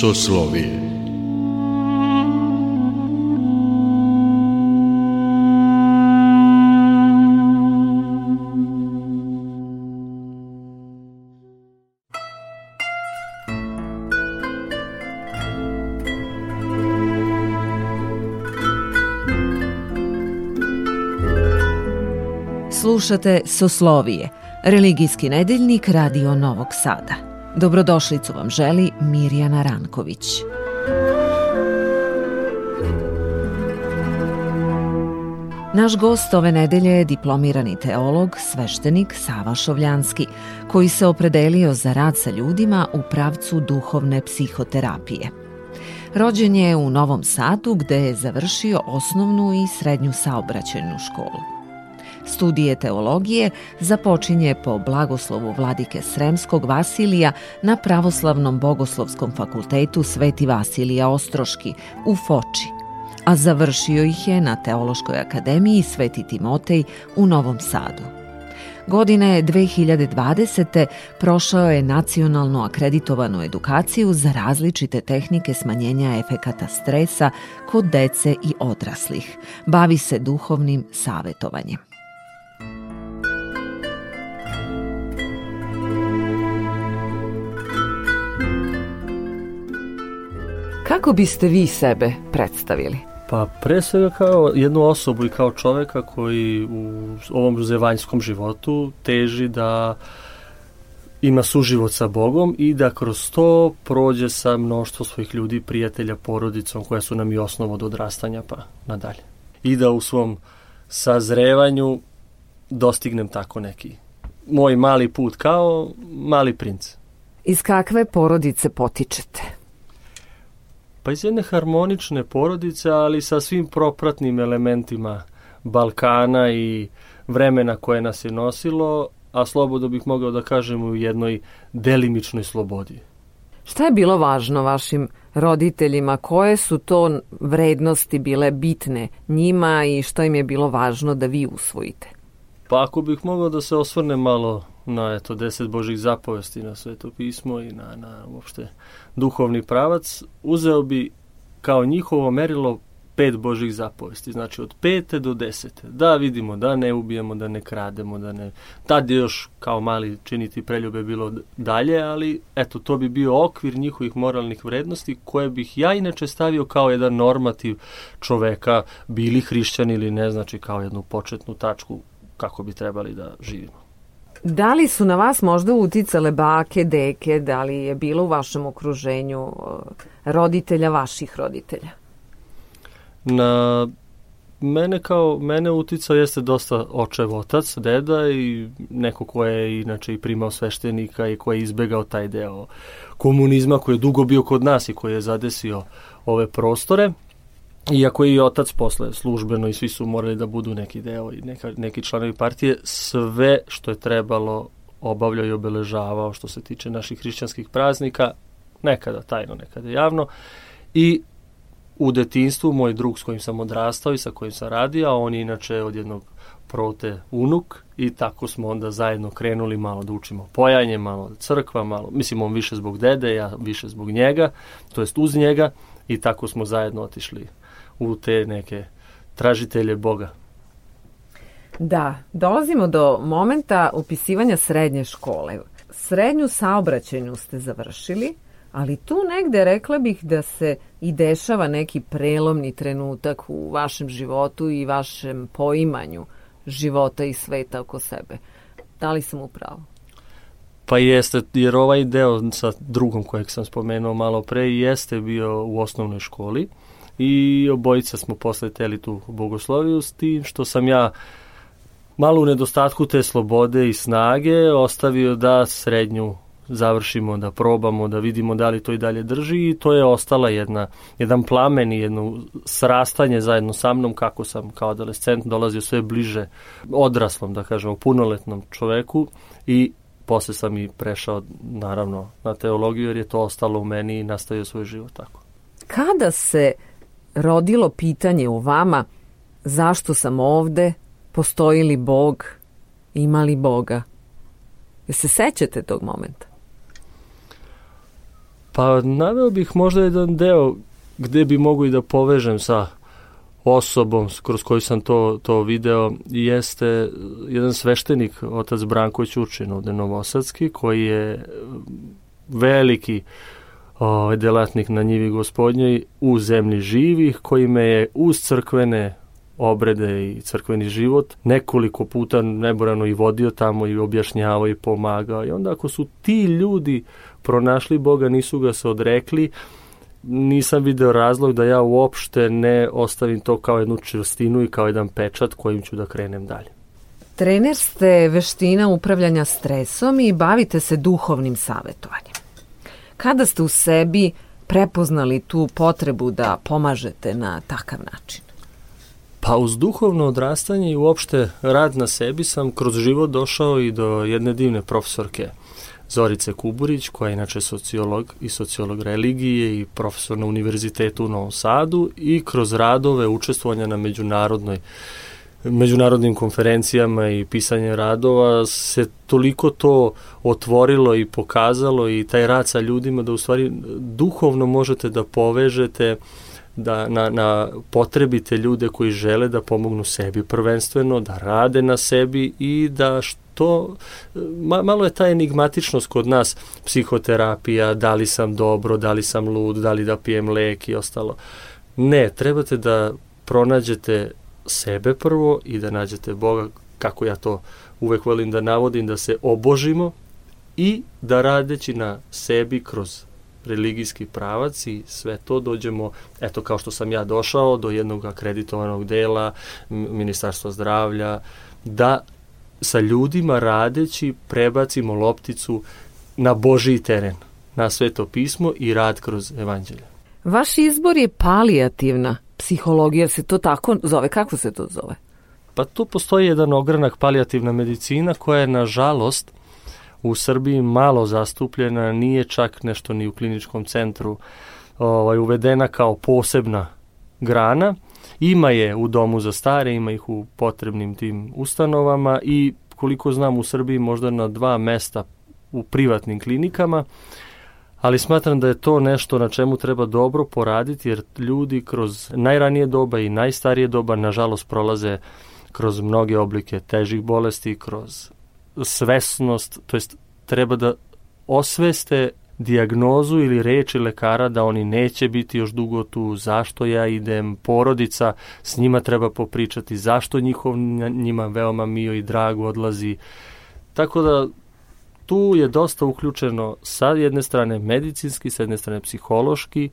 Soslovije Slušate Soslovije, religijski nedeljnik Radio Novog Sada. Dobrodošlicu vam želi Mirjana Ranković. Naš gost ove nedelje je diplomirani teolog, sveštenik Sava Šovljanski, koji se opredelio za rad sa ljudima u pravcu duhovne psihoterapije. Rođen je u Novom Sadu gde je završio osnovnu i srednju saobraćajnu školu. Studije teologije započinje po blagoslovu vladike Sremskog Vasilija na Pravoslavnom bogoslovskom fakultetu Sveti Vasilija Ostroški u Foči, a završio ih je na Teološkoj akademiji Sveti Timotej u Novom Sadu. Godine 2020. prošao je nacionalno akreditovanu edukaciju za različite tehnike smanjenja efekata stresa kod dece i odraslih. Bavi se duhovnim savetovanjem. Kako biste vi sebe predstavili? Pa pre svega kao jednu osobu i kao čoveka koji u ovom zevanjskom životu teži da ima suživot sa Bogom i da kroz to prođe sa mnoštvo svojih ljudi, prijatelja, porodicom koja su nam i osnova od odrastanja pa nadalje. I da u svom sazrevanju dostignem tako neki moj mali put kao mali princ. Iz kakve porodice potičete? Pa iz jedne harmonične porodice, ali sa svim propratnim elementima Balkana i vremena koje nas je nosilo, a slobodno bih mogao da kažem u jednoj delimičnoj slobodi. Šta je bilo važno vašim roditeljima? Koje su to vrednosti bile bitne njima i što im je bilo važno da vi usvojite? Pa ako bih mogao da se osvrne malo na eto, deset Božih zapovesti na sveto pismo i na, na uopšte duhovni pravac, uzeo bi kao njihovo merilo pet Božih zapovesti, znači od pete do desete. Da vidimo da ne ubijemo, da ne krademo, da ne... Tad je još kao mali činiti preljube bilo dalje, ali eto, to bi bio okvir njihovih moralnih vrednosti koje bih ja inače stavio kao jedan normativ čoveka, bili hrišćani ili ne, znači kao jednu početnu tačku kako bi trebali da živimo. Da li su na vas možda uticale bake, deke, da li je bilo u vašem okruženju roditelja vaših roditelja? Na mene kao mene uticao jeste dosta očev otac, deda i neko ko je inače i primao sveštenika i ko je izbegao taj deo komunizma koji je dugo bio kod nas i koji je zadesio ove prostore. Iako je i otac posle službeno i svi su morali da budu neki deo i neka, neki članovi partije, sve što je trebalo obavljao i obeležavao što se tiče naših hrišćanskih praznika, nekada tajno, nekada javno. I u detinstvu moj drug s kojim sam odrastao i sa kojim sam radio, a on je inače od jednog prote unuk i tako smo onda zajedno krenuli malo da učimo pojanje, malo crkva, malo, mislim on više zbog dede, ja više zbog njega, to jest uz njega i tako smo zajedno otišli u te neke tražitelje Boga. Da, dolazimo do momenta upisivanja srednje škole. Srednju saobraćajnu ste završili, ali tu negde rekla bih da se i dešava neki prelomni trenutak u vašem životu i vašem poimanju života i sveta oko sebe. Da li sam upravo? Pa jeste, jer ovaj deo sa drugom kojeg sam spomenuo malo pre jeste bio u osnovnoj školi i obojica smo posle teli tu bogosloviju s tim što sam ja malo u nedostatku te slobode i snage ostavio da srednju završimo, da probamo, da vidimo da li to i dalje drži i to je ostala jedna, jedan plamen i jedno srastanje zajedno sa mnom kako sam kao adolescent dolazio sve bliže odraslom, da kažemo, punoletnom čoveku i posle sam i prešao naravno na teologiju jer je to ostalo u meni i nastavio svoj život tako. Kada se rodilo pitanje u vama zašto sam ovde, postoji li Bog, ima li Boga? Je se sećate tog momenta? Pa naveo bih možda jedan deo gde bi mogu i da povežem sa osobom kroz koju sam to, to video jeste jedan sveštenik, otac Branko Ćurčin ovde Novosadski, koji je veliki ovaj, delatnik na njivi gospodnjoj u zemlji živih, koji me je uz crkvene obrede i crkveni život nekoliko puta neborano i vodio tamo i objašnjavao i pomagao i onda ako su ti ljudi pronašli Boga, nisu ga se odrekli, nisam video razlog da ja uopšte ne ostavim to kao jednu čvrstinu i kao jedan pečat kojim ću da krenem dalje. Trener ste veština upravljanja stresom i bavite se duhovnim savetovanjem. Kada ste u sebi prepoznali tu potrebu da pomažete na takav način? Pa uz duhovno odrastanje i uopšte rad na sebi sam kroz život došao i do jedne divne profesorke Zorice Kuburić, koja je inače sociolog i sociolog religije i profesor na Univerzitetu u Novom Sadu i kroz radove učestvovanja na međunarodnoj međunarodnim konferencijama i pisanje radova se toliko to otvorilo i pokazalo i taj rad sa ljudima da u stvari duhovno možete da povežete da na, na potrebite ljude koji žele da pomognu sebi prvenstveno, da rade na sebi i da što to, ma, malo je ta enigmatičnost kod nas, psihoterapija, da li sam dobro, da li sam lud, da li da pijem lek i ostalo. Ne, trebate da pronađete sebe prvo i da nađete Boga, kako ja to uvek volim da navodim, da se obožimo i da radeći na sebi kroz religijski pravac i sve to dođemo, eto kao što sam ja došao, do jednog akreditovanog dela Ministarstva zdravlja, da sa ljudima radeći prebacimo lopticu na Božiji teren, na sveto pismo i rad kroz evanđelje. Vaš izbor je palijativna psihologija, se to tako zove? Kako se to zove? Pa tu postoji jedan ogranak palijativna medicina koja je nažalost u Srbiji malo zastupljena, nije čak nešto ni u kliničkom centru ovaj, uvedena kao posebna grana. Ima je u domu za stare, ima ih u potrebnim tim ustanovama i koliko znam u Srbiji možda na dva mesta u privatnim klinikama, ali smatram da je to nešto na čemu treba dobro poraditi jer ljudi kroz najranije doba i najstarije doba nažalost prolaze kroz mnoge oblike težih bolesti, kroz svesnost, to jest treba da osveste diagnozu ili reči lekara da oni neće biti još dugo tu, zašto ja idem, porodica, s njima treba popričati, zašto njihov, njima veoma mio i drago odlazi. Tako da tu je dosta uključeno sa jedne strane medicinski, sa jedne strane psihološki,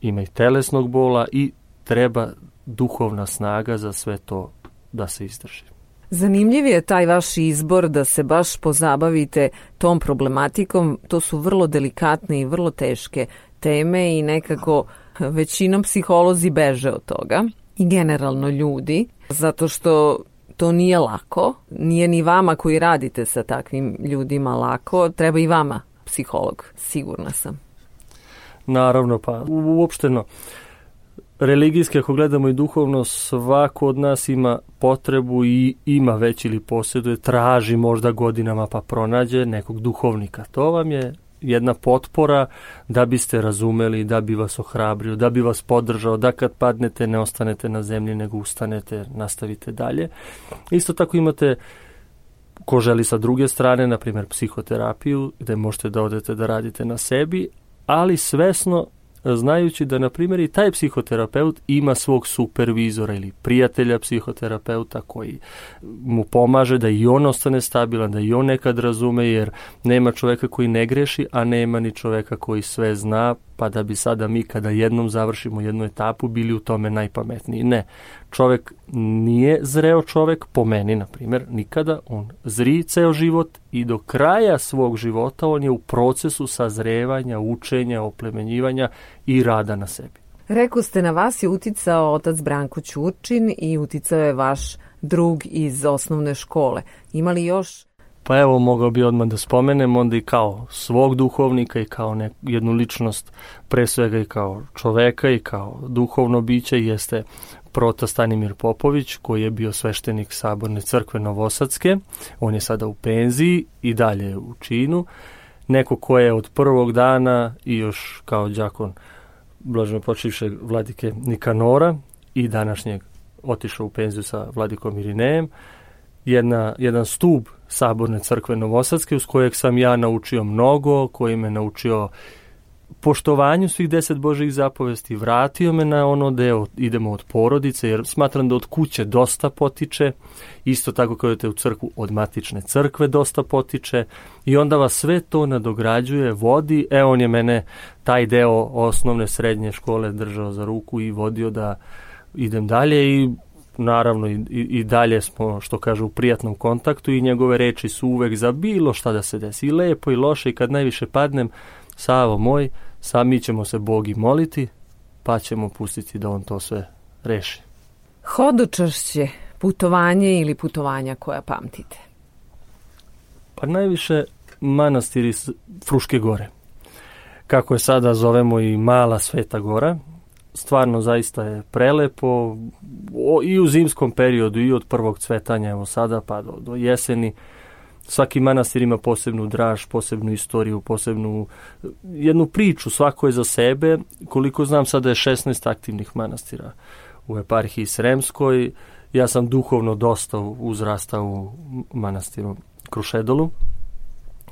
ima i telesnog bola i treba duhovna snaga za sve to da se izdrži. Zanimljiv je taj vaš izbor da se baš pozabavite tom problematikom. To su vrlo delikatne i vrlo teške teme i nekako većinom psiholozi beže od toga i generalno ljudi, zato što to nije lako, nije ni vama koji radite sa takvim ljudima lako, treba i vama psiholog, sigurna sam. Naravno, pa uopšteno religijski, ako gledamo i duhovno, svako od nas ima potrebu i ima već ili posjeduje, traži možda godinama pa pronađe nekog duhovnika. To vam je jedna potpora da biste razumeli, da bi vas ohrabrio, da bi vas podržao, da kad padnete ne ostanete na zemlji, nego ustanete, nastavite dalje. Isto tako imate ko želi sa druge strane, na primjer psihoterapiju, gde možete da odete da radite na sebi, ali svesno znajući da, na primjer, i taj psihoterapeut ima svog supervizora ili prijatelja psihoterapeuta koji mu pomaže da i on ostane stabilan, da i on nekad razume, jer nema čoveka koji ne greši, a nema ni čoveka koji sve zna, pa da bi sada mi kada jednom završimo jednu etapu bili u tome najpametniji. Ne, čovek nije zreo čovek, po meni na primjer, nikada, on zri ceo život i do kraja svog života on je u procesu sazrevanja, učenja, oplemenjivanja i rada na sebi. Reku ste, na vas je uticao otac Branko Ćurčin i uticao je vaš drug iz osnovne škole. Ima li još Pa evo, mogao bi odmah da spomenem onda i kao svog duhovnika i kao nek, jednu ličnost, pre svega i kao čoveka i kao duhovno biće jeste prota Stanimir Popović, koji je bio sveštenik Saborne crkve Novosadske. On je sada u penziji i dalje u činu. Neko ko je od prvog dana i još kao đakon blažno počivše vladike Nikanora i današnjeg otišao u penziju sa vladikom Irinejem, jedna, jedan stub saborne crkve Novosadske uz kojeg sam ja naučio mnogo, koji me naučio poštovanju svih deset Božih zapovesti, vratio me na ono deo, idemo od porodice, jer smatram da od kuće dosta potiče, isto tako kao idete u crkvu, od matične crkve dosta potiče i onda vas sve to nadograđuje, vodi, e on je mene taj deo osnovne srednje škole držao za ruku i vodio da idem dalje i naravno i, i dalje smo, što kažu, u prijatnom kontaktu i njegove reči su uvek za bilo šta da se desi. I lepo i loše i kad najviše padnem, Savo moj, sami ćemo se Bogi moliti, pa ćemo pustiti da on to sve reši. Hodočašće, putovanje ili putovanja koja pamtite? Pa najviše manastiri Fruške gore. Kako je sada zovemo i mala Sveta gora, stvarno zaista je prelepo i u zimskom periodu i od prvog cvetanja evo sada pa do, do jeseni svaki manastir ima posebnu draž, posebnu istoriju, posebnu jednu priču, svako je za sebe. Koliko znam, sada je 16 aktivnih manastira u eparhiji Sremskoj. Ja sam duhovno dosta uzrastao u manastiru Krušedolu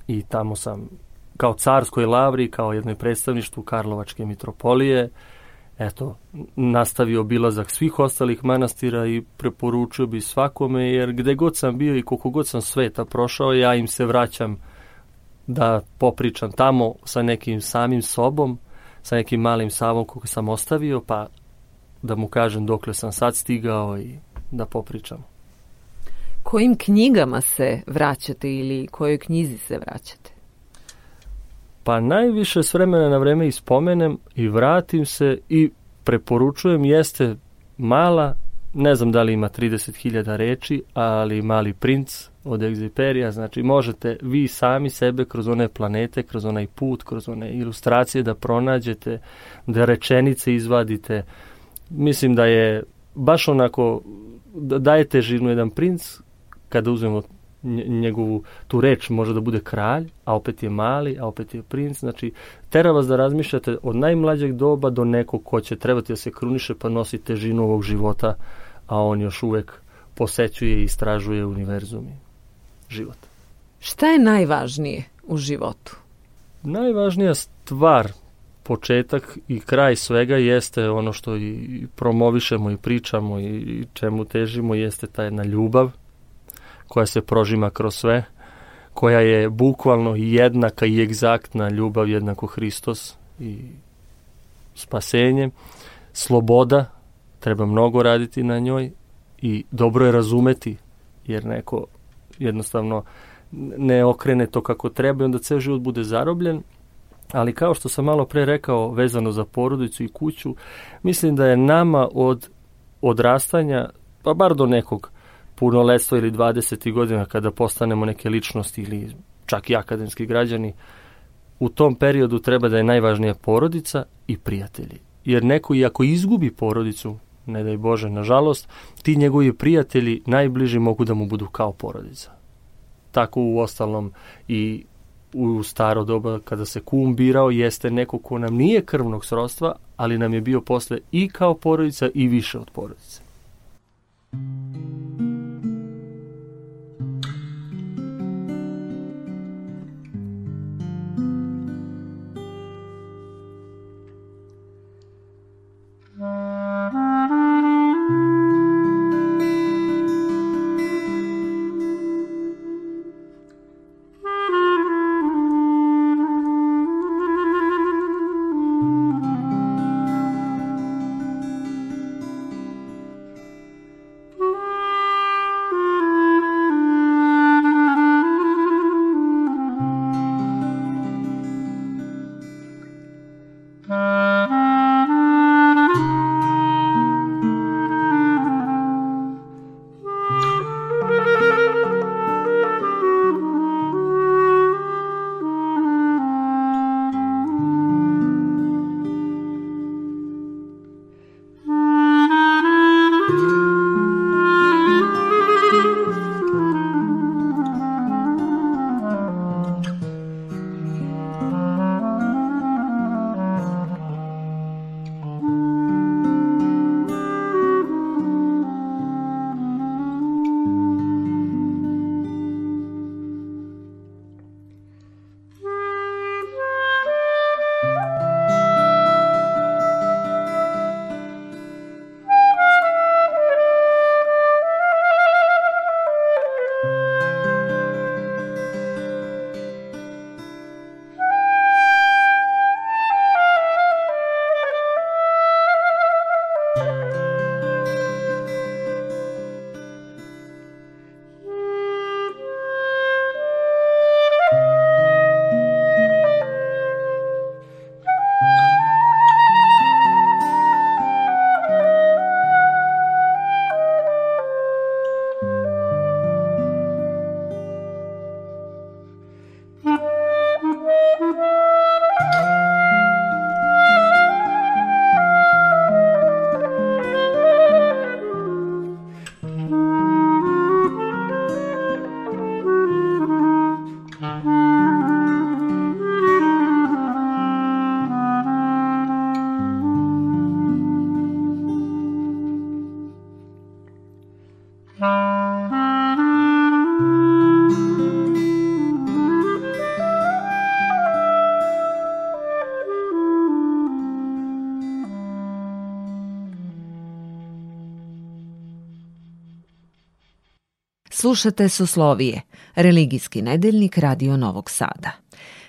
i tamo sam kao carskoj lavri, kao jednoj predstavništvu Karlovačke mitropolije, eto, nastavio obilazak svih ostalih manastira i preporučio bi svakome, jer gde god sam bio i koliko god sam sveta prošao, ja im se vraćam da popričam tamo sa nekim samim sobom, sa nekim malim savom kog sam ostavio, pa da mu kažem dokle sam sad stigao i da popričam. Kojim knjigama se vraćate ili kojoj knjizi se vraćate? Pa najviše s vremena na vreme ispomenem i vratim se i preporučujem jeste mala, ne znam da li ima 30.000 reči, ali mali princ od Egziperija, znači možete vi sami sebe kroz one planete, kroz onaj put, kroz one ilustracije da pronađete, da rečenice izvadite. Mislim da je baš onako, da daje težinu jedan princ, kada uzmemo njegovu tu reč može da bude kralj, a opet je mali, a opet je princ. Znači, tera vas da razmišljate od najmlađeg doba do nekog ko će trebati da se kruniše pa nosi težinu ovog života, a on još uvek posećuje i istražuje univerzum i život. Šta je najvažnije u životu? Najvažnija stvar, početak i kraj svega jeste ono što i promovišemo i pričamo i čemu težimo jeste ta jedna ljubav, koja se prožima kroz sve, koja je bukvalno jednaka i egzaktna ljubav jednako Hristos i spasenje, sloboda, treba mnogo raditi na njoj i dobro je razumeti, jer neko jednostavno ne okrene to kako treba i onda ceo život bude zarobljen, ali kao što sam malo pre rekao vezano za porodicu i kuću, mislim da je nama od odrastanja, pa bar do nekog punoletstva ili 20. godina kada postanemo neke ličnosti ili čak i akademski građani, u tom periodu treba da je najvažnija porodica i prijatelji. Jer neko i ako izgubi porodicu, ne daj Bože, nažalost, ti njegovi prijatelji najbliži mogu da mu budu kao porodica. Tako u ostalom i u staro doba kada se kum birao jeste neko ko nam nije krvnog srodstva, ali nam je bio posle i kao porodica i više od porodice. Slušate Soslovije, religijski nedeljnik Radio Novog Sada.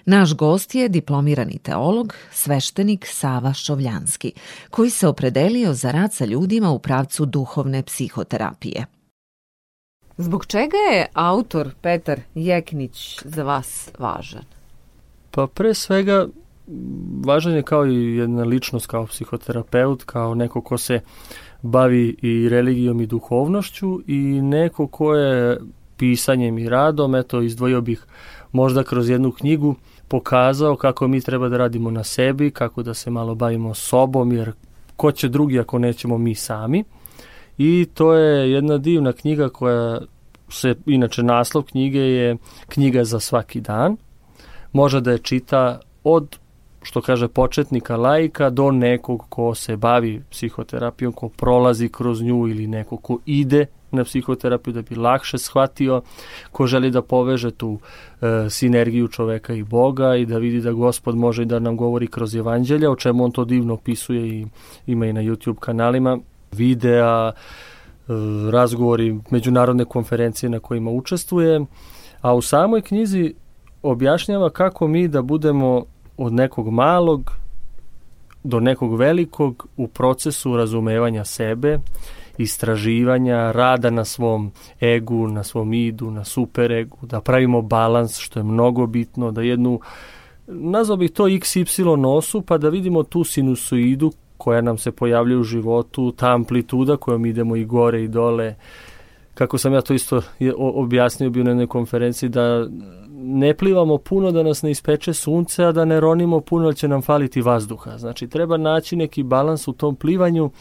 Naš gost je diplomirani teolog, sveštenik Sava Šovljanski, koji se opredelio za rad sa ljudima u pravcu duhovne psihoterapije. Zbog čega je autor Petar Jeknić za vas važan? Pa pre svega važan je kao i jedna ličnost kao psihoterapeut, kao neko ko se bavi i religijom i duhovnošću i neko ko je pisanjem i radom, eto izdvojio bih možda kroz jednu knjigu pokazao kako mi treba da radimo na sebi, kako da se malo bavimo sobom, jer ko će drugi ako nećemo mi sami. I to je jedna divna knjiga koja se, inače naslov knjige je knjiga za svaki dan. Može da je čita od što kaže početnika laika do nekog ko se bavi psihoterapijom, ko prolazi kroz nju ili neko ko ide na psihoterapiju da bi lakše shvatio, ko želi da poveže tu e, sinergiju čoveka i Boga i da vidi da gospod može da nam govori kroz evanđelja, o čemu on to divno opisuje i ima i na YouTube kanalima, videa, e, razgovori, međunarodne konferencije na kojima učestvuje, a u samoj knjizi objašnjava kako mi da budemo od nekog malog do nekog velikog u procesu razumevanja sebe, istraživanja, rada na svom egu, na svom idu, na superegu, da pravimo balans što je mnogo bitno, da jednu nazvao bih to XY nosu pa da vidimo tu sinusoidu koja nam se pojavlja u životu, ta amplituda kojom idemo i gore i dole. Kako sam ja to isto objasnio bio na jednoj konferenciji da ne plivamo puno da nas ne ispeče sunce, a da ne ronimo puno da će nam faliti vazduha. Znači treba naći neki balans u tom plivanju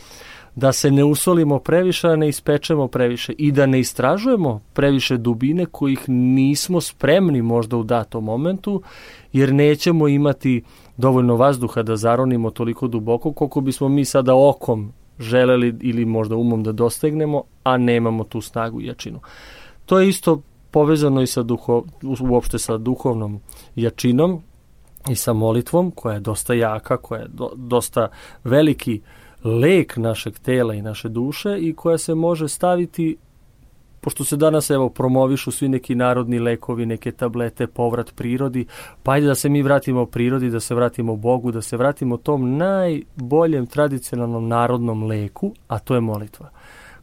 da se ne usolimo previše, a ne ispečemo previše i da ne istražujemo previše dubine kojih nismo spremni možda u datom momentu, jer nećemo imati dovoljno vazduha da zaronimo toliko duboko koliko bismo mi sada okom želeli ili možda umom da dostegnemo, a nemamo tu snagu i jačinu. To je isto povezano i sa duho, uopšte sa duhovnom jačinom i sa molitvom koja je dosta jaka, koja je do, dosta veliki lek našeg tela i naše duše i koja se može staviti pošto se danas evo promovišu svi neki narodni lekovi, neke tablete, povrat prirodi, pa ajde da se mi vratimo prirodi, da se vratimo Bogu, da se vratimo tom najboljem tradicionalnom narodnom leku, a to je molitva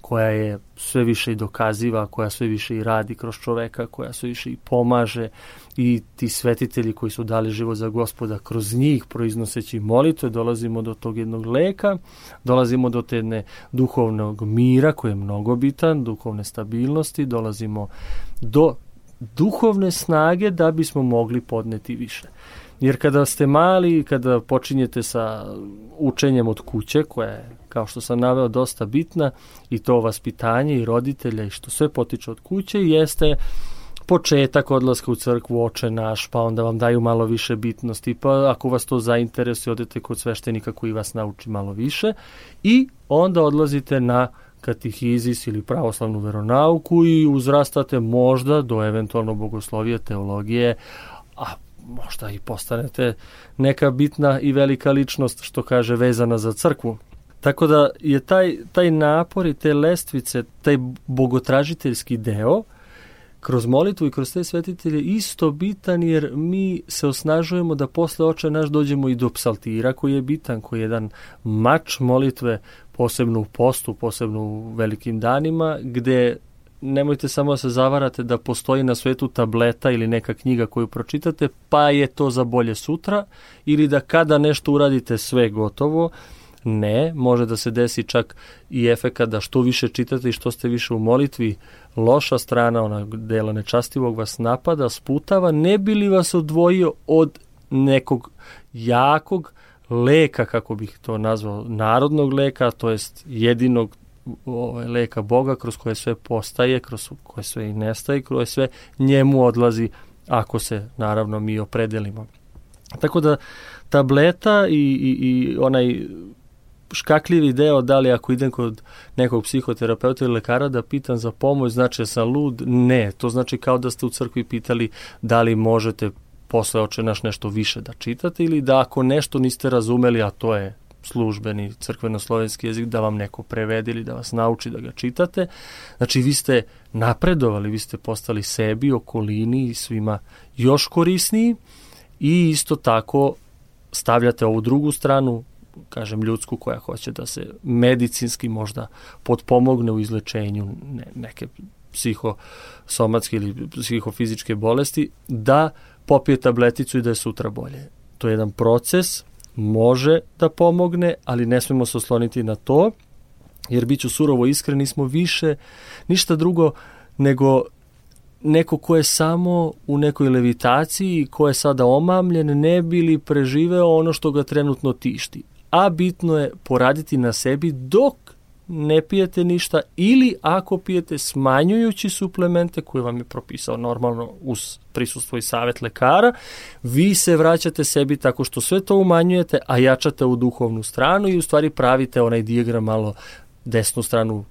koja je sve više i dokaziva, koja sve više i radi kroz čoveka, koja sve više i pomaže i ti svetitelji koji su dali život za gospoda, kroz njih proiznoseći molitve, dolazimo do tog jednog leka, dolazimo do te jedne duhovnog mira koji je mnogo bitan, duhovne stabilnosti, dolazimo do duhovne snage da bismo mogli podneti više. Jer kada ste mali, kada počinjete sa učenjem od kuće, koja je, kao što sam naveo, dosta bitna, i to vaspitanje i roditelja i što sve potiče od kuće, jeste početak odlaska u crkvu, oče naš, pa onda vam daju malo više bitnosti, pa ako vas to zainteresuje, odete kod sveštenika koji vas nauči malo više i onda odlazite na katihizis ili pravoslavnu veronauku i uzrastate možda do eventualno bogoslovije, teologije, a možda i postanete neka bitna i velika ličnost, što kaže, vezana za crkvu. Tako da je taj, taj napor i te lestvice, taj bogotražiteljski deo, kroz molitvu i kroz te svetitelje isto bitan jer mi se osnažujemo da posle oča naš dođemo i do psaltira koji je bitan, koji je jedan mač molitve posebno u postu, posebno u velikim danima, gde nemojte samo da se zavarate da postoji na svetu tableta ili neka knjiga koju pročitate, pa je to za bolje sutra, ili da kada nešto uradite sve gotovo, ne, može da se desi čak i efekat da što više čitate i što ste više u molitvi, loša strana, ona dela nečastivog vas napada, sputava, ne bi li vas odvojio od nekog jakog leka, kako bih to nazvao, narodnog leka, to jest jedinog ovaj, leka Boga kroz koje sve postaje, kroz koje sve i nestaje, kroz sve njemu odlazi ako se naravno mi opredelimo. Tako da tableta i, i, i onaj škakljivi deo da li ako idem kod nekog psihoterapeuta ili lekara da pitam za pomoć, znači da sam lud? Ne, to znači kao da ste u crkvi pitali da li možete posle oče naš nešto više da čitate ili da ako nešto niste razumeli, a to je službeni crkveno-slovenski jezik, da vam neko prevede ili da vas nauči da ga čitate. Znači, vi ste napredovali, vi ste postali sebi, okolini i svima još korisniji i isto tako stavljate ovu drugu stranu, kažem ljudsku koja hoće da se medicinski možda potpomogne u izlečenju ne, neke psihosomatske ili psihofizičke bolesti, da popije tableticu i da je sutra bolje. To je jedan proces, može da pomogne, ali ne smemo se osloniti na to, jer bit ću surovo iskren, smo više ništa drugo nego neko ko je samo u nekoj levitaciji, ko je sada omamljen, ne bi li preživeo ono što ga trenutno tišti. A bitno je poraditi na sebi dok ne pijete ništa ili ako pijete smanjujući suplemente koje vam je propisao normalno uz prisustvo i savet lekara, vi se vraćate sebi tako što sve to umanjujete, a jačate u duhovnu stranu i u stvari pravite onaj dijagram malo desnu stranu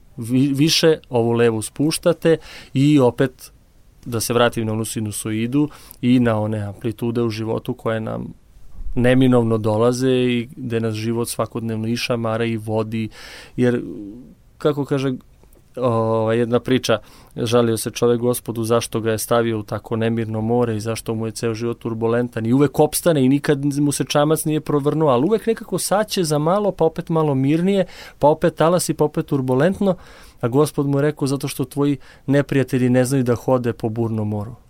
više, ovu levu spuštate i opet da se vratim na onu sinusoidu i na one amplitude u životu koje nam neminovno dolaze i gde nas život svakodnevno i šamara i vodi, jer kako kaže ova, jedna priča, žalio se čovek gospodu zašto ga je stavio u tako nemirno more i zašto mu je ceo život turbulentan i uvek opstane i nikad mu se čamac nije provrnuo, ali uvek nekako saće za malo, pa opet malo mirnije, pa opet talasi, pa opet turbulentno, a gospod mu je rekao zato što tvoji neprijatelji ne znaju da hode po burnom moru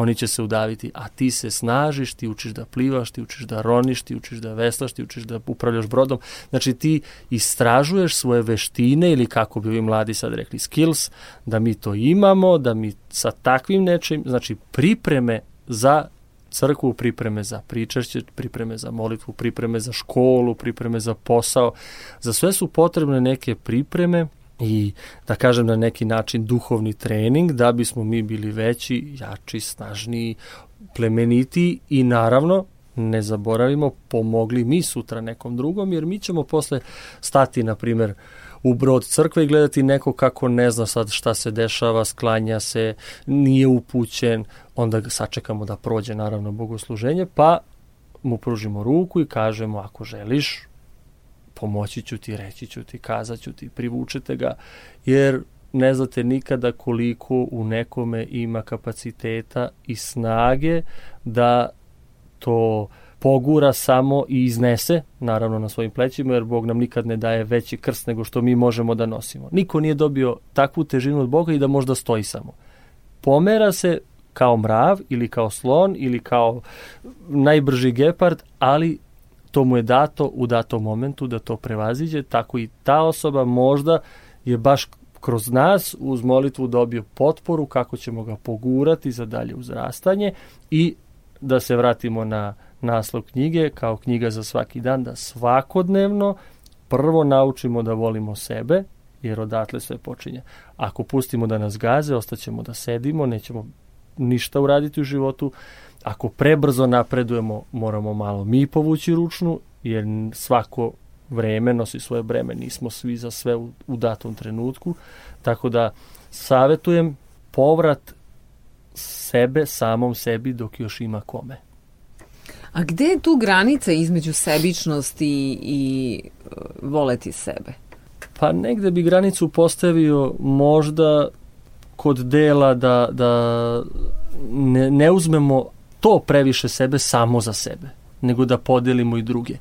oni će se udaviti, a ti se snažiš, ti učiš da plivaš, ti učiš da roniš, ti učiš da veslaš, ti učiš da upravljaš brodom. Znači ti istražuješ svoje veštine ili kako bi ovi mladi sad rekli skills, da mi to imamo, da mi sa takvim nečim, znači pripreme za crkvu, pripreme za pričašće, pripreme za molitvu, pripreme za školu, pripreme za posao. Za sve su potrebne neke pripreme i da kažem na neki način duhovni trening da bismo mi bili veći, jači, snažniji, plemeniti i naravno ne zaboravimo pomogli mi sutra nekom drugom jer mi ćemo posle stati na primer u brod crkve i gledati neko kako ne zna sad šta se dešava, sklanja se, nije upućen, onda sačekamo da prođe naravno bogosluženje, pa mu pružimo ruku i kažemo ako želiš, pomoći ću ti, reći ću ti, kazat ću ti, privučete ga, jer ne znate nikada koliko u nekome ima kapaciteta i snage da to pogura samo i iznese, naravno na svojim plećima, jer Bog nam nikad ne daje veći krst nego što mi možemo da nosimo. Niko nije dobio takvu težinu od Boga i da možda stoji samo. Pomera se kao mrav ili kao slon ili kao najbrži gepard, ali to mu je dato u datom momentu da to prevaziđe, tako i ta osoba možda je baš kroz nas uz molitvu dobio potporu kako ćemo ga pogurati za dalje uzrastanje i da se vratimo na naslov knjige kao knjiga za svaki dan, da svakodnevno prvo naučimo da volimo sebe, jer odatle sve počinje. Ako pustimo da nas gaze, ostaćemo da sedimo, nećemo ništa uraditi u životu, Ako prebrzo napredujemo, moramo malo mi povući ručnu, jer svako vreme nosi svoje breme, nismo svi za sve u, u datom trenutku, tako da savetujem povrat sebe samom sebi dok još ima kome. A gde je tu granica između sebičnosti i uh, voleti sebe? Pa negde bi granicu postavio možda kod dela da, da ne, ne uzmemo to previše sebe samo za sebe, nego da podelimo i druge.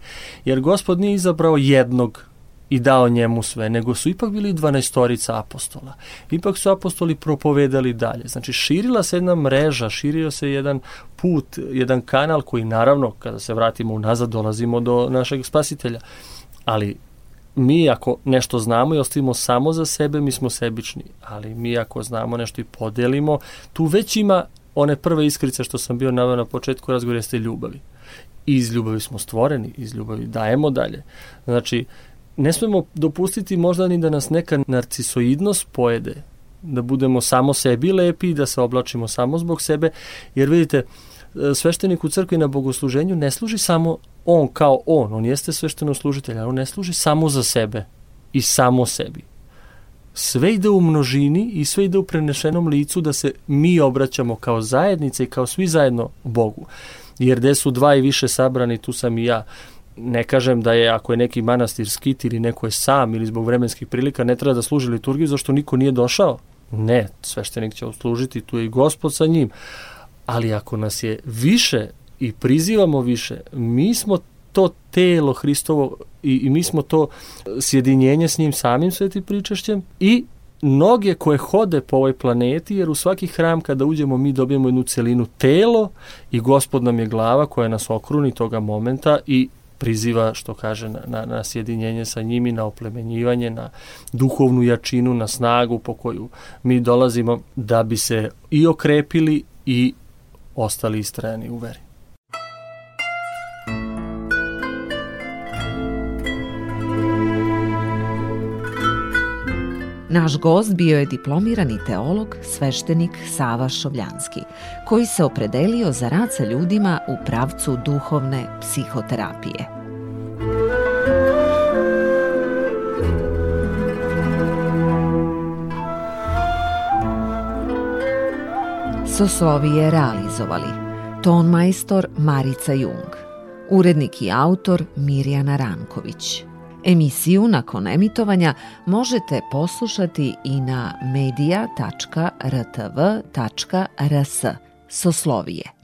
Jer gospod nije izabrao jednog i dao njemu sve, nego su ipak bili dvanaestorica apostola. Ipak su apostoli propovedali dalje. Znači, širila se jedna mreža, širio se jedan put, jedan kanal koji naravno, kada se vratimo unazad, dolazimo do našeg spasitelja. Ali mi ako nešto znamo i ostavimo samo za sebe, mi smo sebični. Ali mi ako znamo nešto i podelimo, tu već ima one prve iskrice što sam bio naveo na početku razgovora jeste ljubavi. I iz ljubavi smo stvoreni, iz ljubavi dajemo dalje. Znači, ne smemo dopustiti možda ni da nas neka narcisoidnost pojede, da budemo samo sebi lepi, da se oblačimo samo zbog sebe, jer vidite, sveštenik u crkvi na bogosluženju ne služi samo on kao on, on jeste svešteno služitelj, ali on ne služi samo za sebe i samo sebi. Sve ide u množini i sve ide u prenešenom licu da se mi obraćamo kao zajednice i kao svi zajedno Bogu. Jer gde su dva i više sabrani, tu sam i ja ne kažem da je ako je neki manastir skit ili neko je sam ili zbog vremenskih prilika ne treba da služi liturgiju zašto niko nije došao. Ne, sveštenik će uslužiti, tu je i gospod sa njim. Ali ako nas je više i prizivamo više, mi smo to telo Hristovo i, i mi smo to sjedinjenje s njim samim svetim pričašćem i noge koje hode po ovoj planeti, jer u svaki hram kada uđemo mi dobijemo jednu celinu telo i gospod nam je glava koja nas okruni toga momenta i priziva, što kaže, na, na, na sjedinjenje sa njimi, na oplemenjivanje, na duhovnu jačinu, na snagu po koju mi dolazimo da bi se i okrepili i ostali istrajani u veri. Naš gost bio je diplomirani teolog, sveštenik Sava Šovljanski, koji se opredelio za rad sa ljudima u pravcu duhovne psihoterapije. Soslovije realizovali Ton majstor Marica Jung, urednik i autor Mirjana Ranković. Emisiju nakon emitovanja možete poslušati i na media.rtv.rs Soslovije.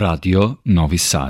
Radio Novi Sad